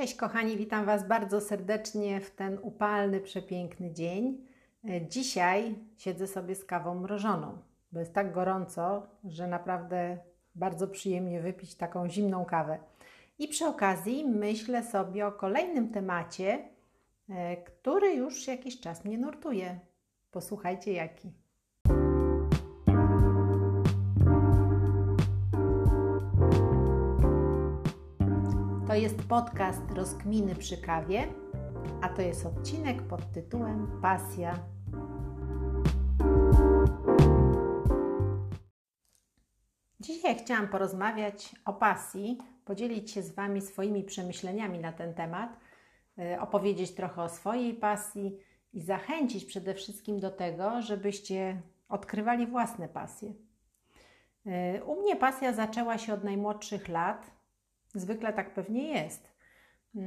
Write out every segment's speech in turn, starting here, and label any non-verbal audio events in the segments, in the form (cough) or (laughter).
Cześć kochani, witam Was bardzo serdecznie w ten upalny, przepiękny dzień. E, Dzisiaj siedzę sobie z kawą mrożoną, bo jest tak gorąco, że naprawdę bardzo przyjemnie wypić taką zimną kawę. I przy okazji myślę sobie o kolejnym temacie, e, który już jakiś czas mnie nurtuje. Posłuchajcie jaki. Jest podcast Rozkminy przy kawie, a to jest odcinek pod tytułem Pasja. Dzisiaj chciałam porozmawiać o pasji, podzielić się z Wami swoimi przemyśleniami na ten temat, y, opowiedzieć trochę o swojej pasji i zachęcić przede wszystkim do tego, żebyście odkrywali własne pasje. Y, U mnie pasja zaczęła się od najmłodszych lat Zwykle tak pewnie jest. Yy,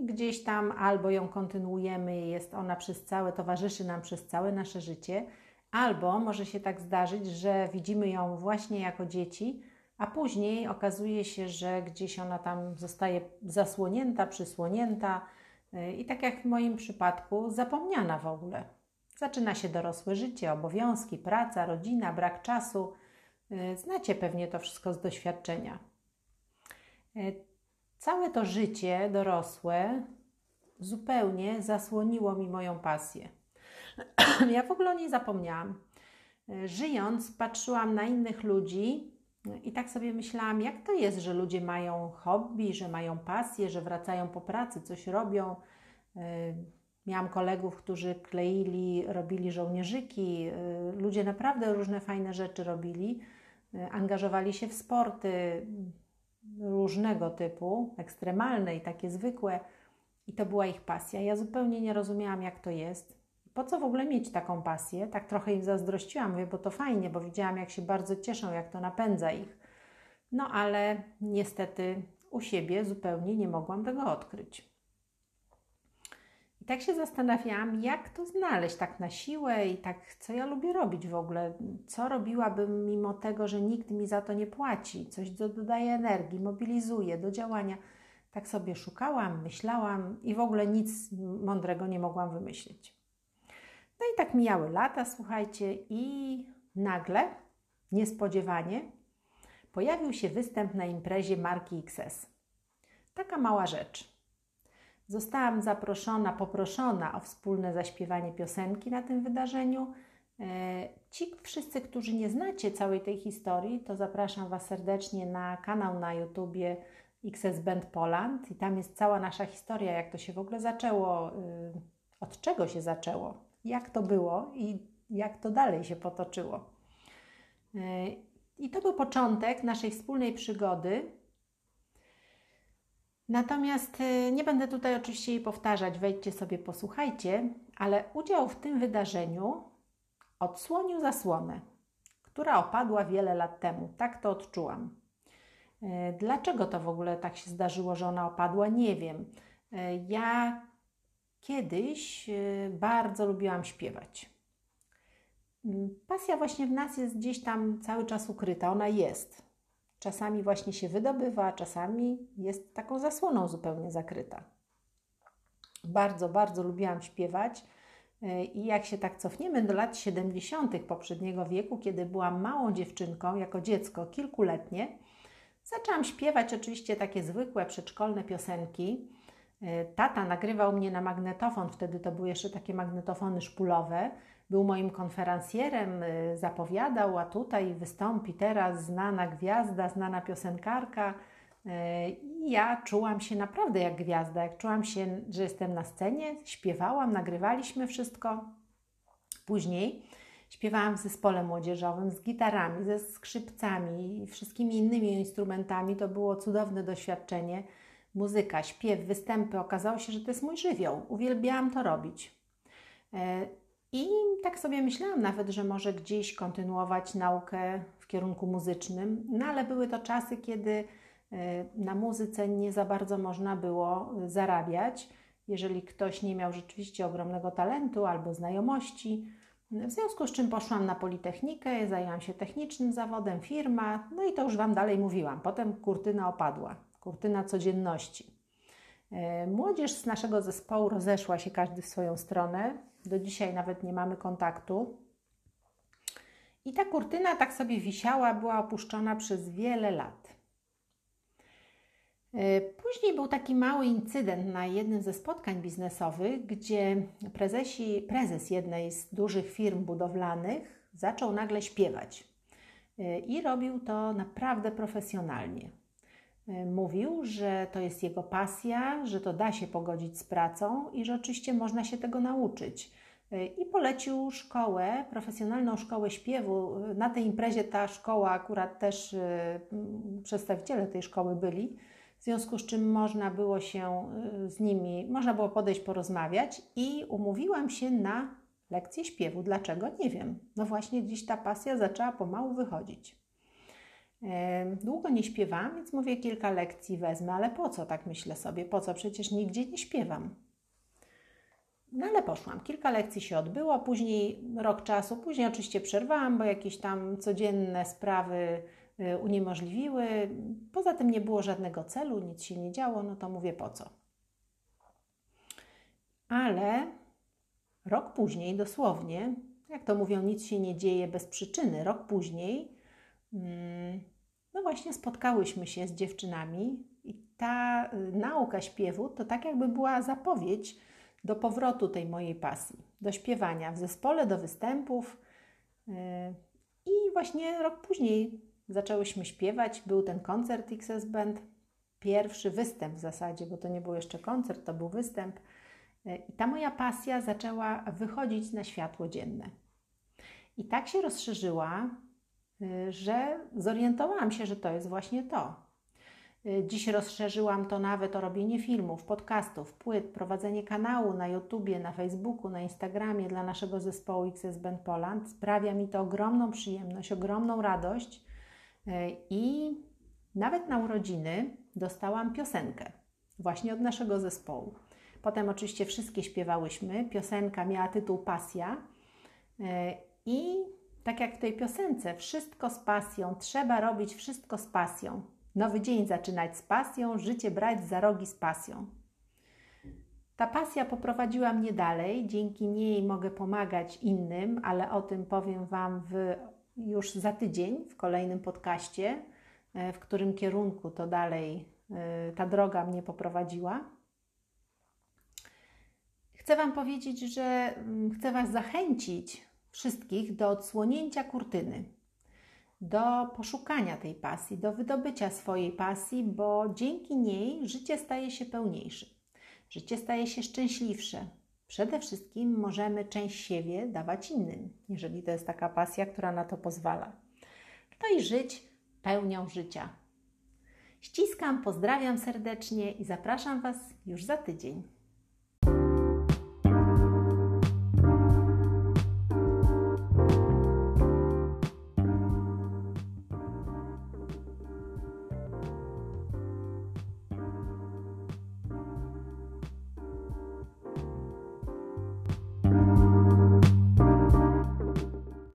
I gdzieś tam albo ją kontynuujemy, jest ona przez całe, towarzyszy nam przez całe nasze życie, albo może się tak zdarzyć, że widzimy ją właśnie jako dzieci, a później okazuje się, że gdzieś ona tam zostaje zasłonięta, przysłonięta yy, i tak jak w moim przypadku, zapomniana w ogóle. Zaczyna się dorosłe życie, obowiązki, praca, rodzina, brak czasu. Yy, znacie pewnie to wszystko z doświadczenia. E, całe to życie dorosłe zupełnie zasłoniło mi moją pasję. (clears throat) ja w ogóle o niej zapomniałam. E, żyjąc, patrzyłam na innych ludzi i tak sobie myślałam, jak to jest, że ludzie mają hobby, że mają pasję, że wracają po pracy, coś robią. E, miałam kolegów, którzy kleili, robili żołnierzyki. Ludzie naprawdę różne fajne rzeczy robili. Angażowali się w sporty, różnego typu, ekstremalne i takie zwykłe, i to była ich pasja. Ja zupełnie nie rozumiałam, jak to jest. Po co w ogóle mieć taką pasję? Tak trochę im zazdrościłam, mówię, bo to fajnie, bo widziałam, jak się bardzo cieszą, jak to napędza ich. No ale niestety u siebie zupełnie nie mogłam tego odkryć. Tak się zastanawiałam, jak to znaleźć tak na siłę i tak, co ja lubię robić w ogóle. Co robiłabym mimo tego, że nikt mi za to nie płaci, coś co dodaje energii, mobilizuje do działania. Tak sobie szukałam, myślałam i w ogóle nic mądrego nie mogłam wymyślić. No i tak mijały lata, słuchajcie, i nagle, niespodziewanie, pojawił się występ na imprezie marki XS. Taka mała rzecz Zostałam zaproszona, poproszona o wspólne zaśpiewanie piosenki na tym wydarzeniu. E, ci wszyscy, którzy nie znacie całej tej historii, to zapraszam Was serdecznie na kanał na YouTubie XS Band Poland i tam jest cała nasza historia, jak to się w ogóle zaczęło, y, od czego się zaczęło, jak to było i jak to dalej się potoczyło. E, I to był początek naszej wspólnej przygody Natomiast y, nie będę tutaj oczywiście jej powtarzać, wejdźcie sobie, posłuchajcie, ale udział w tym wydarzeniu odsłonił zasłonę, która opadła wiele lat temu. Tak to odczułam. Y, dlaczego to w ogóle tak się zdarzyło, że ona opadła? Nie wiem. Y, ja kiedyś bardzo lubiłam śpiewać. Pasja właśnie w nas jest gdzieś tam cały czas ukryta, ona jest. Czasami właśnie się wydobywa, czasami jest taką zasłoną zupełnie zakryta. Bardzo, bardzo lubiłam śpiewać. E, I jak się tak cofniemy do lat 70. poprzedniego wieku, kiedy byłam małą dziewczynką, jako dziecko kilkuletnie, zaczęłam śpiewać oczywiście takie zwykłe przedszkolne piosenki. E, tata nagrywał mnie na magnetofon, wtedy to były jeszcze takie magnetofony szpulowe był moim konferencjerem, y, zapowiadał, a tutaj wystąpi teraz znana gwiazda, znana piosenkarka. Y, I ja czułam się naprawdę jak gwiazda, jak czułam się, że jestem na scenie, śpiewałam, nagrywaliśmy wszystko. Później śpiewałam w zespole młodzieżowym z gitarami, ze skrzypcami i wszystkimi innymi instrumentami. To było cudowne doświadczenie. Muzyka, śpiew, występy. Okazało się, że to jest mój żywioł. Uwielbiałam to robić. Y, i tak sobie myślałam nawet, że może gdzieś kontynuować naukę w kierunku muzycznym, no ale były to czasy, kiedy e, na muzyce nie za bardzo można było zarabiać, jeżeli ktoś nie miał rzeczywiście ogromnego talentu albo znajomości. W związku z czym poszłam na Politechnikę, zajęłam się technicznym zawodem, firma, no i to już Wam dalej mówiłam. Potem kurtyna opadła, kurtyna codzienności. E, młodzież z naszego zespołu rozeszła się każdy w swoją stronę. Do dzisiaj nawet nie mamy kontaktu. I ta kurtyna tak sobie wisiała, była opuszczona przez wiele lat. E, później był taki mały incydent na jednym ze spotkań biznesowych, gdzie prezesi, prezes jednej z dużych firm budowlanych zaczął nagle śpiewać. E, I robił to naprawdę profesjonalnie. E, mówił, że to jest jego pasja, że to da się pogodzić z pracą i że oczywiście można się tego nauczyć. E, I polecił szkołę, profesjonalną szkołę śpiewu. Na tej imprezie ta szkoła, akurat też e, przedstawiciele tej szkoły byli, w związku z czym można było się z nimi, można było podejść, porozmawiać i umówiłam się na lekcję śpiewu. Dlaczego? Nie wiem. No właśnie gdzieś ta pasja zaczęła pomału wychodzić. Długo nie śpiewam, więc mówię, kilka lekcji wezmę, ale po co, tak myślę sobie, po co, przecież nigdzie nie śpiewam. No ale poszłam. Kilka lekcji się odbyło, później rok czasu, później oczywiście przerwałam, bo jakieś tam codzienne sprawy y, uniemożliwiły. Poza tym nie było żadnego celu, nic się nie działo, no to mówię po co. Ale rok później, dosłownie, jak to mówią, nic się nie dzieje bez przyczyny. Rok później no właśnie spotkałyśmy się z dziewczynami i ta y, nauka śpiewu to tak jakby była zapowiedź do powrotu tej mojej pasji, do śpiewania w zespole, do występów. Y, I właśnie rok później zaczęłyśmy śpiewać, był ten koncert XS Band, pierwszy występ w zasadzie, bo to nie był jeszcze koncert, to był występ. Y, I ta moja pasja zaczęła wychodzić na światło dzienne. I tak się rozszerzyła, że zorientowałam się, że to jest właśnie to. Y, dziś rozszerzyłam to nawet o robienie filmów, podcastów, płyt, prowadzenie kanału na YouTubie, na Facebooku, na Instagramie dla naszego zespołu XS Band Poland. Sprawia mi to ogromną przyjemność, ogromną radość y, i nawet na urodziny dostałam piosenkę właśnie od naszego zespołu. Potem oczywiście wszystkie śpiewałyśmy. Piosenka miała tytuł Pasja i tak jak w tej piosence, wszystko z pasją, trzeba robić wszystko z pasją. Nowy dzień zaczynać z pasją, życie brać za rogi z pasją. Ta pasja poprowadziła mnie dalej, dzięki niej mogę pomagać innym, ale o tym powiem Wam w, już za tydzień w kolejnym podcaście, e, w którym kierunku to dalej e, ta droga mnie poprowadziła. Chcę Wam powiedzieć, że mm, chcę Was zachęcić wszystkich do odsłonięcia kurtyny, do poszukania tej pasji, do wydobycia swojej pasji, bo dzięki niej życie staje się pełniejsze, życie staje się szczęśliwsze. Przede wszystkim możemy część siebie dawać innym, jeżeli to jest taka pasja, która na to pozwala. No i żyć pełnią życia. Ściskam, pozdrawiam serdecznie i zapraszam Was już za tydzień.